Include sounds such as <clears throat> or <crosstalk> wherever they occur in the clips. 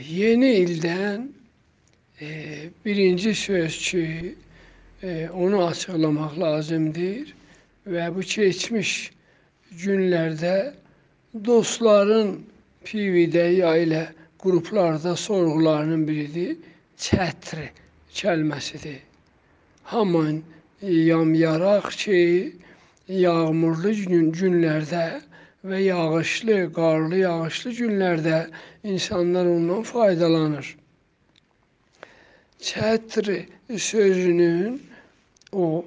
Yeni ildən e, birinci söz ki, e, onu açıqlamaq lazımdır və bu keçmiş günlərdə dostların PV-də ya elə qruplarda sorğularının biridir, çətri kəlməsidir. Haman yamyaraq ki, yağmurlu gün günlərdə və yağışlı, qarlı, yağışlı günlərdə insanlar ondan faydalanır. Çətr sözünün o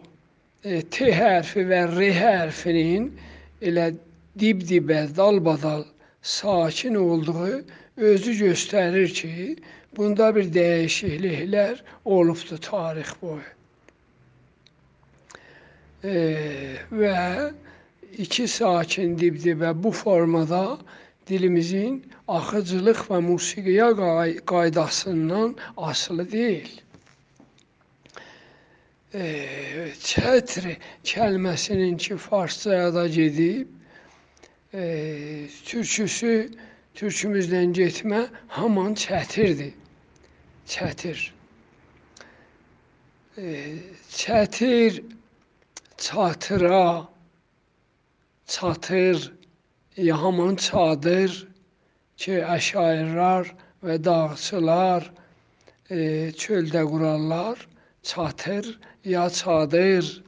e, T hərfi və R hərfinin elə dib-dibə, dalbadal sakin olduğu özü göstərir ki, bunda bir dəyişikliklər olubdur tarix boyu. E, və iki sakin dibdibə bu formada dilimizin axıcılıq və musiqiyə qaydasından asılı deyil. E, çətr kəlməsinin ki farscaya da gedib, e, türküsü türkümüzdən getmə haman çətirdir. Çətir. E, çətir çatıra çatır, yaman çadır ki, əşairlər və dağçılar e, çöldə qurarlar, çatır ya çadır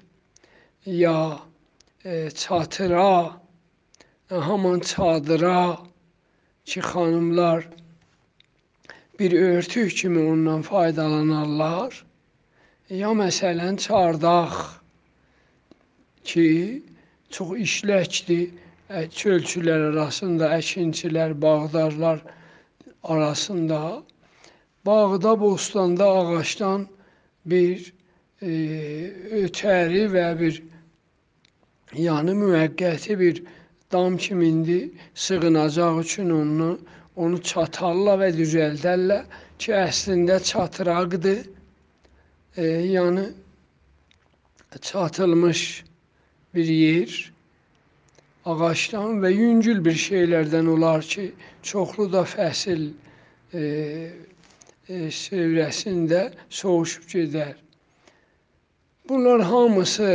ya e, çatıra, haman çadıra ki, xanımlar bir örtük kimi ondan faydalanarlar. Ya məsələn çardaq ki, çox işləkdir. Çölçülər arasında, əkinçilər, bağdarlar arasında bağda, bostanda ağacdan bir e, ötəri və bir yəni müvəqqəti bir dam kimindir, sığınacaq üçün onu onu çatarlar və düzəldərlər ki, əslində çatıraqdır. E, yəni çatılmış bir yer ağacdan və yüngül bir şeylərdən olar ki, çoxlu da fəsil e, e, sevrəsində soğuşub gedər. Bunlar hamısı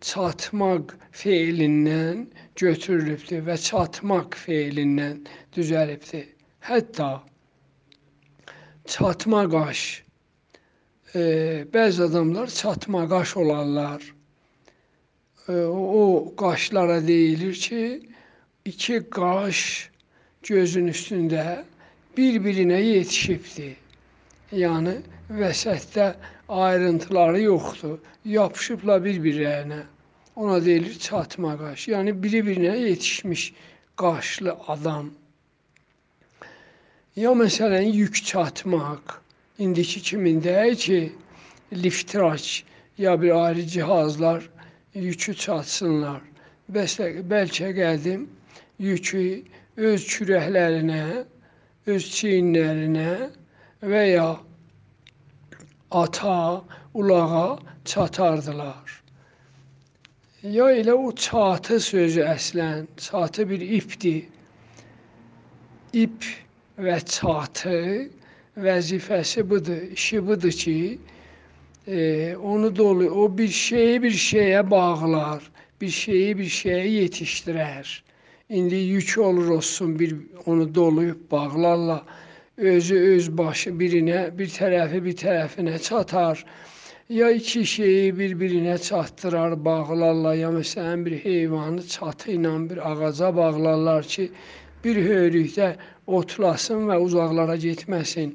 çatmaq feilindən götürülübdür və çatmaq feilindən düzəlibdir. Hətta çatma qaş, e, bəzi adamlar çatma qaş olarlar o qaşlara deyilir ki, iki qaş gözün üstündə bir-birinə yetişibdir. Yəni vəsətdə ayrıntıları yoxdur. Yapışıblar bir-birlərinə. Ona deyilir çatma qaş. Yəni biri-birinə yetişmiş qaşlı adam. Ya məsələn yük çatmaq. İndiki kimində ki, liftraç ya bir ayrı cihazlar yükü çatsınlar. Bəlkə qədim yükü öz kürəklərinə, öz çiyinlərinə və ya ata, ulağa çatardılar. Ya elə o çatı sözü əslən, çatı bir ipdir. İp və çatı vəzifəsi budur, işi budur ki, e, onu dolu, o bir şeyi bir şeye bağlar, bir şeyi bir şeye yetiştirer. İndi yük olur olsun bir onu doluyub bağlarla özü öz başı birinə, bir tərəfi bir tərəfinə çatar. Ya iki şeyi bir-birinə çatdırar, bağlarlar, ya məsələn bir heyvanı çatı ilə bir ağaca bağlarlar ki, bir hörükdə otlasın və uzaqlara getməsin.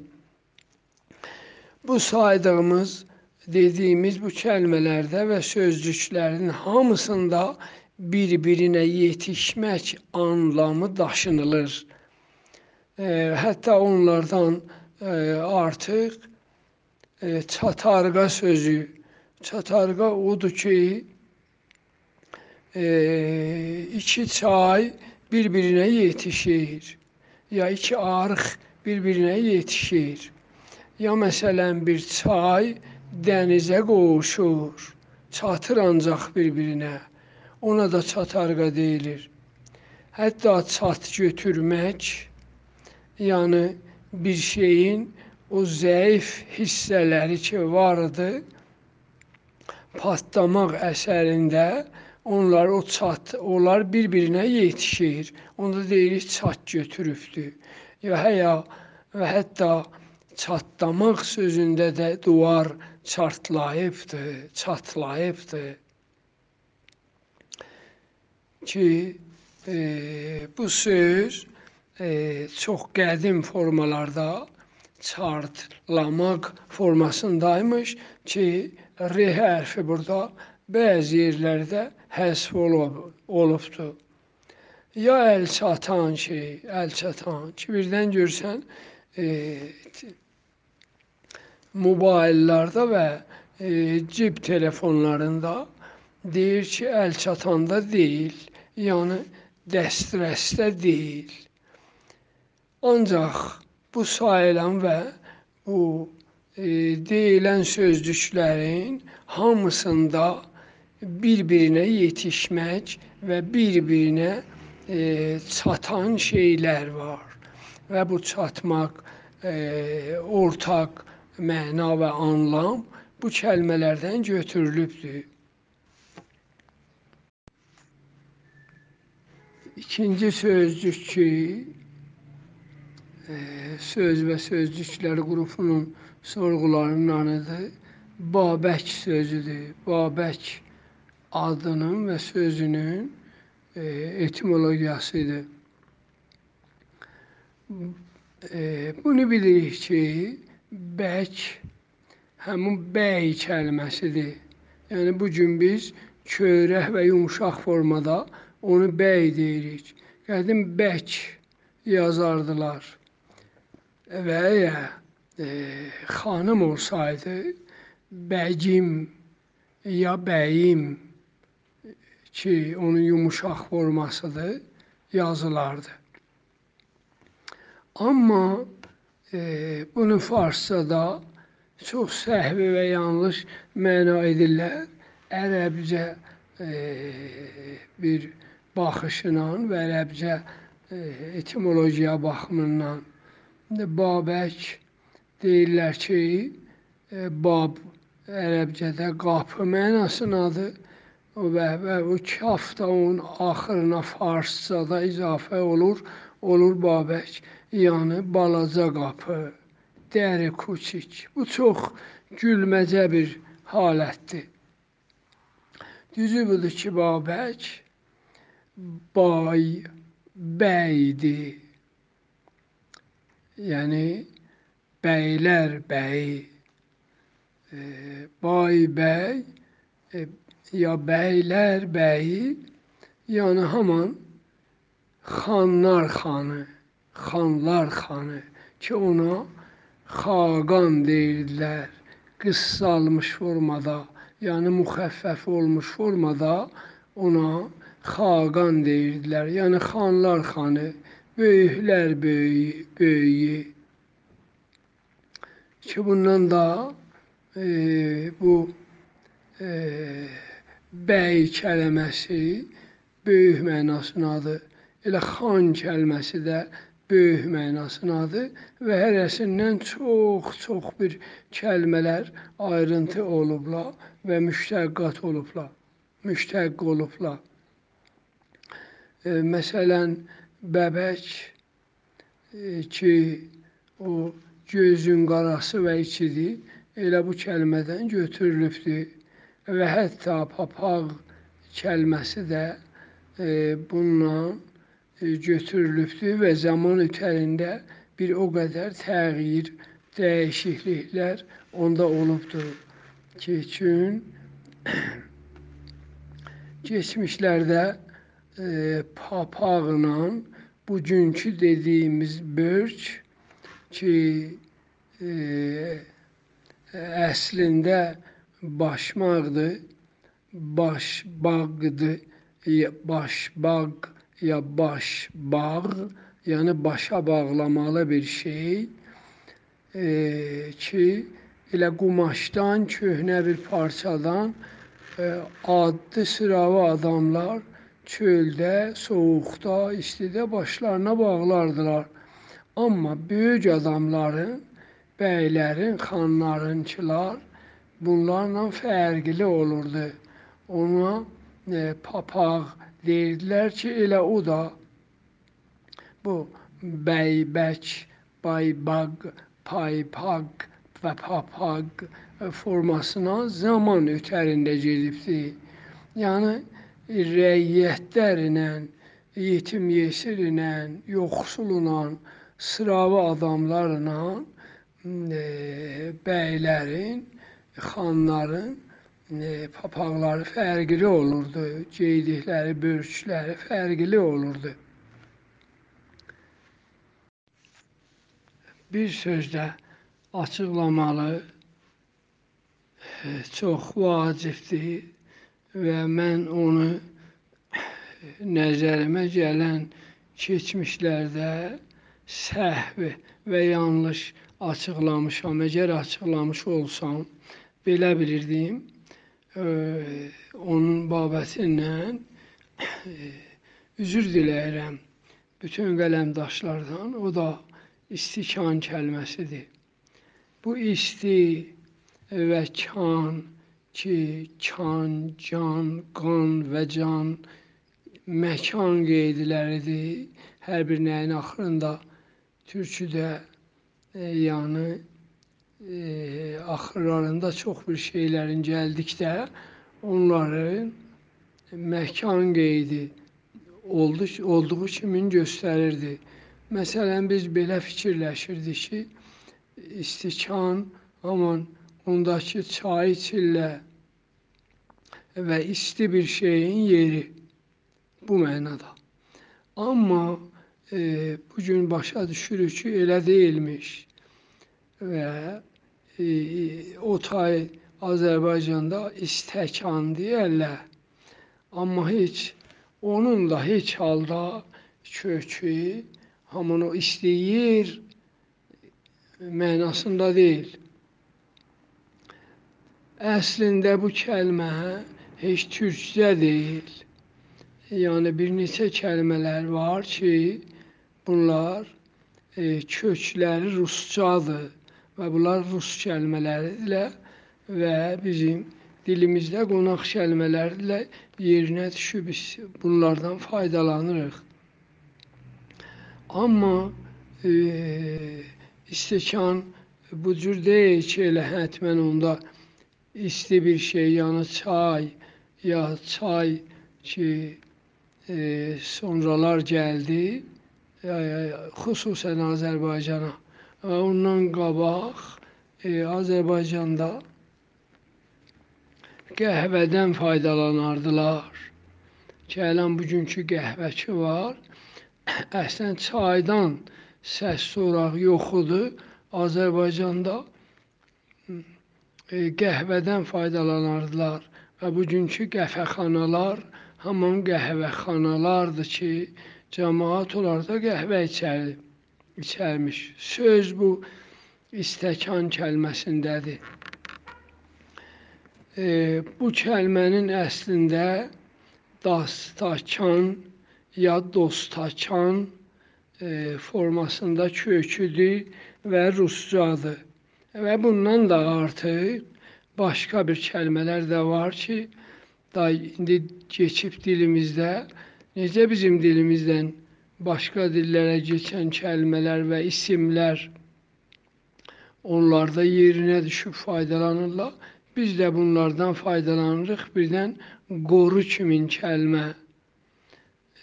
Bu saydığımız dediyimiz bu kəlmələrdə və sözcüklərin hamısında bir-birinə yetişmək anlamı daşınılır. E, hətta onlardan e, artıq e, çatarqa sözü, çatarqa odur ki, e, iki çay bir-birinə yetişir. Ya iki arıq bir-birinə yetişir. Ya məsələn bir çay dənizə qovuşur, çatır ancaq bir-birinə. Ona da çatarqa deyilir. Hətta çat götürmək, yəni bir şeyin o zayıf hisseleri ki vardı patlamaq əsərində onlar o çat, onlar bir-birinə yetişir. Onda deyirik çat götürübdür. Ya həya və hətta çatlamaq sözündə də duvar çartlayıbdı, çatlayıbdı. Ki e, bu söz e, çox qədim formalarda çartlamaq formasındaymış ki, R hərfi burada bəzi yerlərdə həsf olub, olubdur. Ya əl çatan şey, əl çatan ki, birdən görsən e, mobillarda və e, cib telefonlarında deyir ki, əl çatanda deyil, yəni dəstrəsdə deyil. Ancaq bu sayılan və bu e, deyilən sözcüklərin hamısında bir-birinə yetişmək və bir-birinə e, çatan şeylər var. Və bu çatmaq e, ortaq məna və anlam bu kəlmələrdən götürülübdür. İkinci sözcük ki, söz və sözcüklər qrupunun sorğularındanıdır. Babək sözüdür. Babək adının və sözünün e, etimologiyasıdır. E, bunu bilirik ki, bək həmin bəy kəlməsidir. Yəni bu gün biz kövrək və yumşaq formada onu bəy deyirik. Qədim bək yazardılar. Və e, xanım olsaydı, bəcim ya bəyim ki, onun yumuşaq formasıdır, yazılardı. Amma bunu farsçada çox səhvi və yanlış məna edirlər. Ərəbcə e, bir baxışla və ərəbcə e, etimologiya baxımından Babək deyirlər ki, e, bab ərəbcədə qapı mənasındadır və, və o kaf da onun axırına farsçada izafə olur, olur babək, yəni balaca qapı, dəri kuçik. Bu çox gülməcə bir halətdir. Düzü budur ki, babək bay, bəydir yəni bəylər bəyi, e, bay bəy, e, ya bəylər bəyi, yəni haman xanlar xanı, xanlar xanı. Ki ona xaqan deyirdilər, qıssalmış formada, yəni müxəffəf olmuş formada ona xaqan deyirdilər, yəni xanlar xanı böyüklər böyüyü, böyüyü. Ki bundan da e, bu e, bəy kəlməsi böyük mənasındadır. Elə xan kəlməsi də böyük mənasındadır və hərəsindən çox-çox bir kəlmələr ayrıntı olublar və müştəqqat olublar. Müştəq olublar. E, məsələn, bəbək e, ki, o gözün qarası və içidir, elə bu kəlmədən götürülübdür. Və hətta papaq kəlməsi də e, e, götürülübdür və zaman ötərində bir o qədər təğyir, dəyişikliklər onda olubdur ki, üçün <clears throat> keçmişlərdə e, papaqla bugünkü dediyimiz börk ki e, əslində başmaqdır, baş bağdır, baş bağ ya baş bağ, yəni başa bağlamalı bir şey e, ki elə qumaşdan, köhnə bir parçadan e, adlı sıravi adamlar çöldə, soyuqda, istidə başlarına bağlardılar. Amma böyük adamların, bəylərin, xanlarınçılar bunlarla fərqli olurdu. Ona e, papaq deyirdilər ki, elə o da bu bəybək, baybaq, paypaq və papaq formasına zaman ötərində gedibdi. Yəni rəiyyətlərlə, yetim yesirlə, yoxsulla, sıravi adamlarla e, bəylərin, xanların papaqları fərqli olurdu. Geydikləri börkləri fərqli olurdu. Bir sözlə açıqlamalı e, çox vacibdir və mən onu nəzərimə gələn keçmişlərdə səhv və yanlış açıqlamışam. Əgər açıqlamış olsam, belə bilirdim. Onun babətindən e, üzr diləyirəm bütün qələmdaşlardan. O da istikan kəlməsidir. Bu isti və kan ki, kan, can, qan və can məkan qeydləridir. Hər bir nəyin axırında türküdə e, yəni e, axırlarında çox bir şeylərin gəldikdə onların məkan qeydi oldu, olduğu kimi göstərirdi. Məsələn, biz belə fikirləşirdik ki, istikan aman ondakı çay çillə və isti bir şeyin yeri bu mənada. Amma e, bugün başa düşürük ki, elə deyilmiş. Və e, o tay Azərbaycanda istəkan deyərlər. Amma heç onun da heç halda kökü hamını istəyir mənasında deyil. Əslində bu kəlmə heç türkcə deyil. Yəni bir neçə kəlmələr var ki, Bunlar e, kökləri ruscadır və bunlar rus kəlmələridirlər və bizim dilimizdə qonaq kəlmələrlə yerinə düşüb biz bunlardan faydalanırıq. Amma e, istəkan bu cür deyil ki, elə hətmən onda isti bir şey, yəni çay ya çay ki e, sonralar gəldi xüsusən Azərbaycana. Ondan qabaq e, Azərbaycanda qəhvədən faydalanardılar. Gələn bugünkü qəhvəçi var. Əslən çaydan səs soraq yoxudur. Azərbaycanda e, qəhvədən faydalanardılar və bugünkü qəhvəxanalar haman qəhvəxanalardır ki, cəmaat onlarda qəhvə içərdi, içərmiş. Söz bu istəkan kəlməsindədir. E, bu kəlmənin əslində dastakan ya dostakan e, formasında köküdür və ruscadır. Və bundan da artıq başqa bir kəlmələr də var ki, da indi keçib dilimizdə Necə bizim dilimizdən başqa dillərə keçən kəlmələr və isimlər onlarda yerinə düşüb faydalanırlar. Biz də bunlardan faydalanırıq. Birdən qoru kimin kəlmə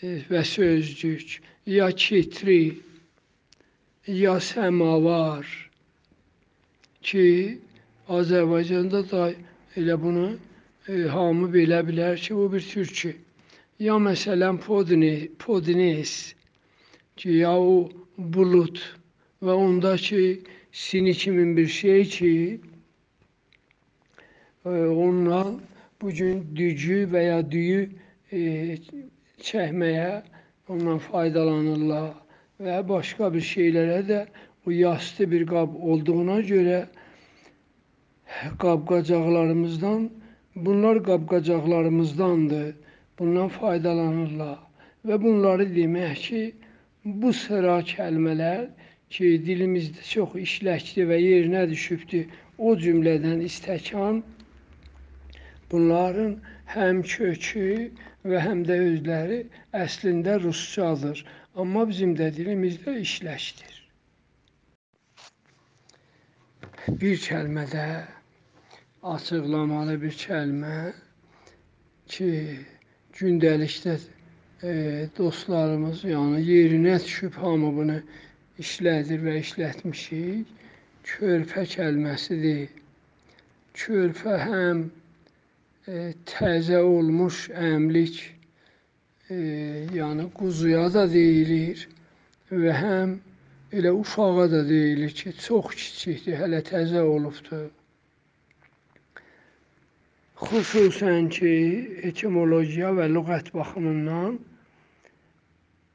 e, və sözcük, ya kitri, ya səmavar ki, Azərbaycanda da elə bunu e, hamı belə bilər ki, bu bir türkü. Ya məsələn podnes ki, ya o bulut və ondakı sini kimi bir şey ki, e, ondan bugün dücü və ya düyü e, çəkməyə ondan faydalanırlar və başqa bir şeylərə də o yastı bir qab olduğuna görə qab-qacaqlarımızdan bunlar qab-qacaqlarımızdandır bundan faydalanırlar və bunları demək ki, bu sıra kəlmələr ki, dilimizdə çox işləkdir və yerinə düşübdür. O cümlədən istəkan bunların həm kökü və həm də özləri əslində ruscadır. Amma bizim də dilimizdə işləkdir. Bir kəlmədə açıqlamalı bir kəlmə ki, gündəlikdə e, dostlarımız yəni yerinə düşüb hamı bunu işlədir və işlətmişik. Körpə kəlməsidir. Körpə həm e, təzə olmuş əmlik, e, yəni quzuya da deyilir və həm elə uşağa da deyilir ki, çox kiçikdir, hələ təzə olubdur. Xüsusən ki, etimologiya və lüğət baxımından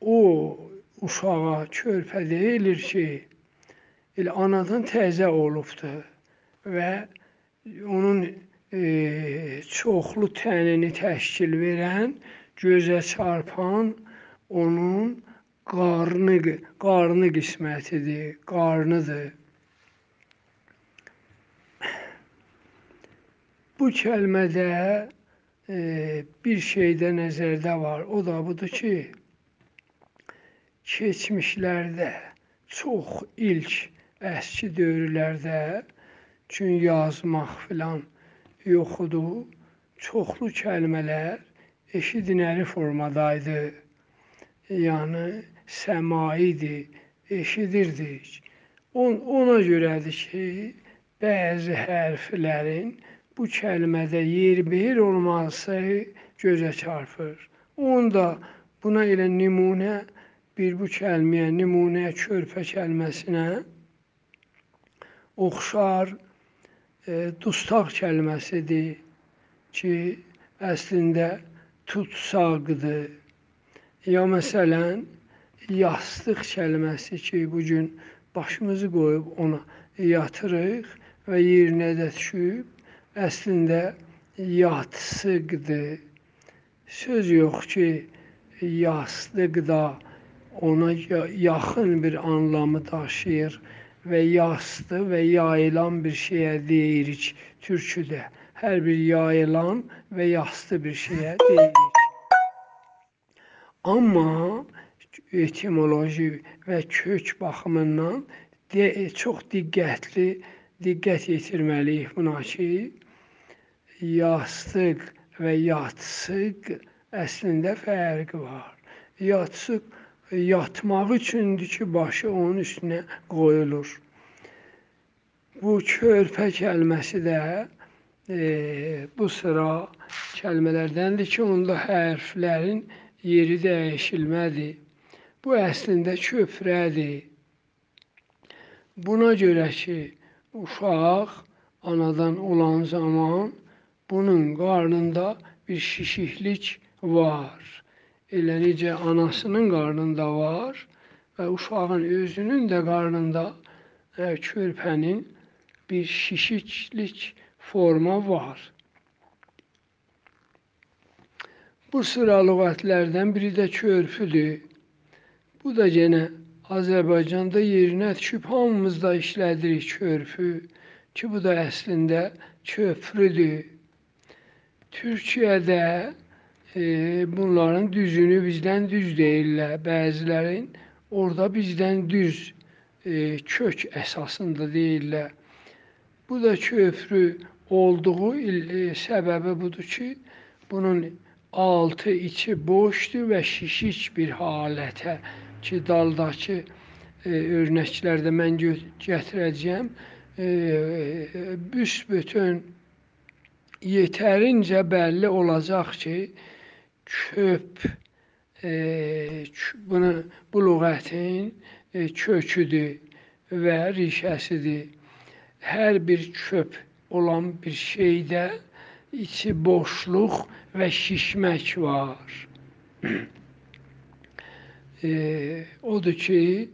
o uşağa körpə deyilir ki, elə anadan təzə olubdur və onun e, çoxlu tənini təşkil verən, gözə çarpan onun qarnı, qarnı qismətidir, qarnıdır. Bu kəlmədə e, bir şey də nəzərdə var. O da budur ki, keçmişlərdə çox ilk əski dövrlərdə çün yazmaq filan yox idi. Çoxlu kəlmələr eşidinəli formadaydı. Yəni səmaidir, eşidirdik. On, ona görədir ki, bəzi hərflərin bu kəlmədə yerbeyer olması gözə çarpır. Onda buna elə nümunə bir bu kəlməyə, nümunəyə körpə kəlməsinə oxşar e, dustaq kəlməsidir ki, əslində tutsaqdır. Ya məsələn, yastıq kəlməsi ki, bu gün başımızı qoyub ona yatırıq və yerinə də düşüb əslində yatsıqdır. Söz yox ki, yastıqda ona yaxın bir anlamı daşıyır və yastı və yayılan bir şeyə deyirik türküdə. Hər bir yayılan və yastı bir şeyə deyirik. Amma etimoloji və kök baxımından de, çox diqqətli, diqqət yetirməliyik buna ki, yastıq və yatsıq əslində fərqi var. Yatsıq yatmaq üçündür ki, başı onun üstünə qoyulur. Bu körpə kəlməsi də e, bu sıra kəlmələrdəndir ki, onda hərflərin yeri dəyişilmədir. Bu əslində köprədir. Buna görə ki, uşaq anadan olan zaman bunun qarnında bir şişiklik var elə necə anasının qarnında var və uşağın özünün də qarnında ə, e, körpənin bir şişiklik forma var. Bu sıra lüğətlərdən biri də körpüdür. Bu da yenə Azərbaycanda yerinə düşüb hamımız da işlədirik körpü ki, bu da əslində köprüdür. Türkiyədə e, bunların düzünü bizdən düz deyirlər. Bəzilərin orada bizdən düz e, kök əsasında deyirlər. Bu da köprü olduğu il, e, səbəbi budur ki, bunun altı içi boşdur və şişik bir halətə ki, daldakı e, örnəklərdə mən gətirəcəyəm. E, e, büsbütün yetərincə bəlli olacaq ki, köp e, bunu bu lüğətin e, köküdür və rişəsidir. Hər bir köp olan bir şeydə içi boşluq və şişmək var. <clears throat> e, odur ki,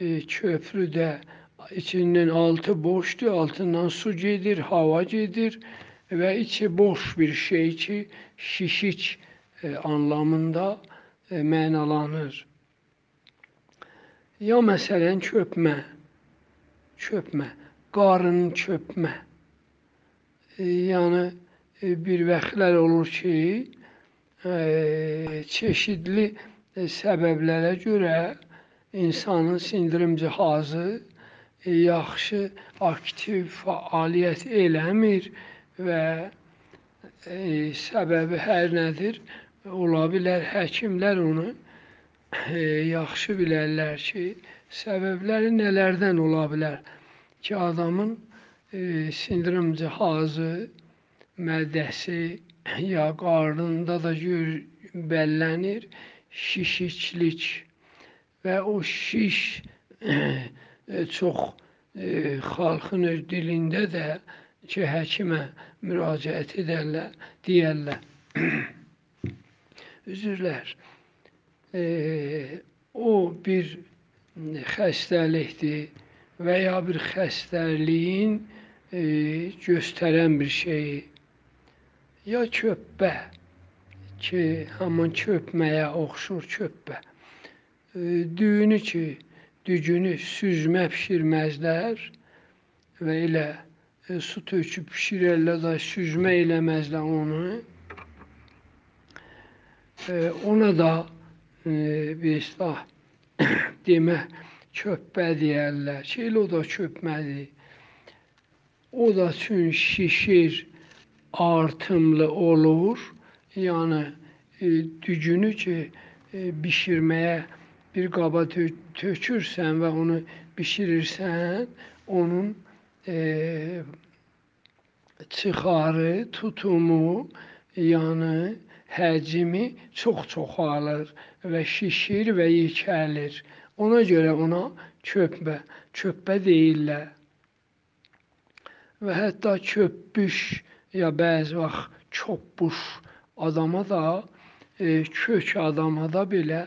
e, köprüdə içindən altı boşdur, altından su gedir, hava gedir və içi boş bir şey ki, şişik anlamında e, mənalanır. Ya məsələn çöpmə, çöpmə, qarın çöpmə. E, yəni e, bir vaxtlar olur ki, e, çeşidli e, səbəblərə görə insanın sindirim cihazı e, yaxşı aktiv fəaliyyət eləmir və e, səbəbi hər nədir? Ola bilər həkimlər onu e, yaxşı bilərlər ki, səbəbləri nələrdən ola bilər ki, adamın e, sindirim cihazı, mədəsi ya qarnında da gör bəllənir şişiklik və o şiş e, çox e, xalqın öz dilində də ki, həkimə müraciət edərlər, deyərlər. <clears throat> Üzürlər. E, o bir xəstəlikdir və ya bir xəstəliyin e, göstərən bir şeyi. Ya çöppə ki, haman çöpməyə oxşur çöppə. E, düyünü ki, düyünü süzmə bişirməzlər və elə e, su töküb bişirərlər da süzmə eləməzlər onu. Ona da e, bir islah <coughs> demə çöppə deyərlər. Şeyl o da çöpmədir. O da üçün şişir, artımlı olur. Yəni e, dügünü ki e, bişirməyə bir qaba tö tökürsən və onu bişirirsən, onun e, çıxarı, tutumu, yəni həcmi çox çoxalır və şişir və yekəlir. Ona görə ona çöpbə, çöpbə deyirlər. Və hətta çöpbüş ya bəzi vaxt çopbuş adama da, e, kök adama da belə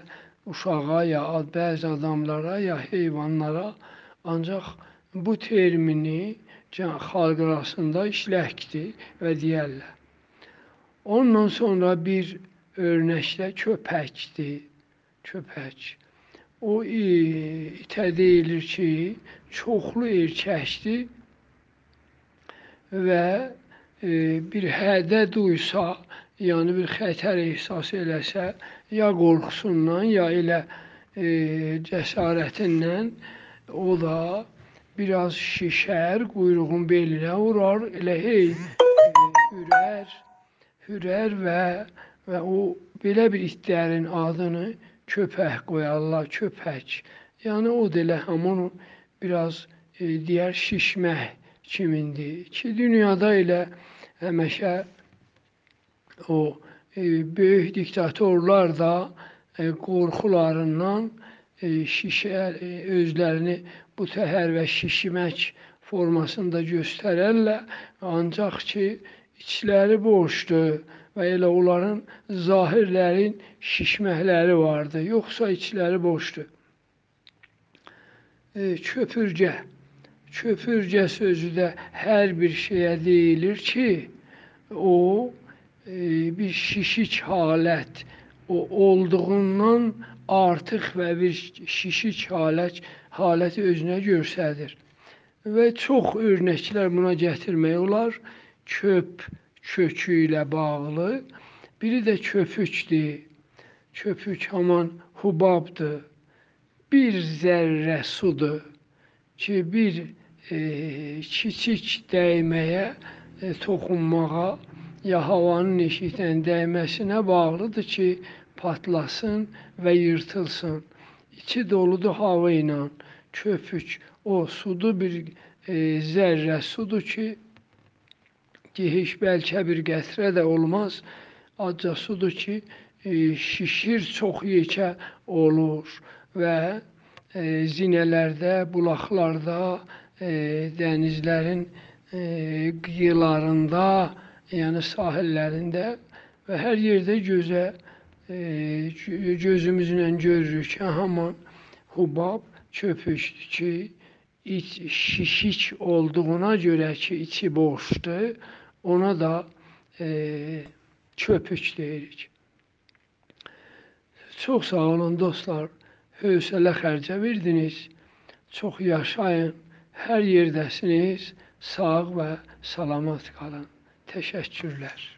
uşağa ya bəzi adamlara ya heyvanlara ancaq bu termini xalq arasında işləkdir və deyərlər. Ondan sonra bir örnəkdə köpəkdir. Köpək. O itə deyilir ki, çoxlu erkəkdir və e, bir hədə duysa, yəni bir xətər ehsas eləsə, ya qorxusundan, ya elə e, cəsarətindən o da biraz şişər, quyruğun belinə vurar, elə hey e, hürər, hürər və və o belə bir itlərin adını köpək qoyarlar, köpək. Yəni o da elə hamını biraz e, deyər şişmək kimindir ki, dünyada elə həmişə o e, böyük diktatorlar da e, qorxularından e, şişər, e, özlərini bu təhər və şişmək formasında göstərərlər. Ancaq ki, içləri boşdur və elə onların zahirlərin şişməkləri vardı, yoxsa içləri boşdur. E, köpürcə, köpürcə sözü də hər bir şeyə deyilir ki, o e, bir şişik halət, o olduğundan artıq və bir şişik halət, haləti özünə göstərir. Və çox örnəklər buna gətirmək olar. Köp, kökü ilə bağlı. Biri də köpükdür. Köpük haman hubabdır. Bir zərrə sudur ki, bir e, kiçik dəyməyə, e, toxunmağa ya havanın eşikdən dəyməsinə bağlıdır ki, patlasın və yırtılsın. İçi doludur hava ilə. Köpük o sudur bir e, zərrə sudur ki, ki, heç bəlkə bir qətrə də olmaz. Acca sudur ki, e, şişir, çox yekə olur və e, zinələrdə, bulaqlarda, e, dənizlərin e, qıyılarında, yəni sahillərində və hər yerdə gözə e, gözümüzlə görürük ki, haman hubab köpükdür ki, iç şişik olduğuna görə ki, içi boşdur, Ona da e, çöpük deyirik. Çox sağ olun dostlar. hövsələ xərcə verdiniz. Çox yaşayın. Hər yerdəsiniz. Sağ və salamat qalın. Təşəkkürlər.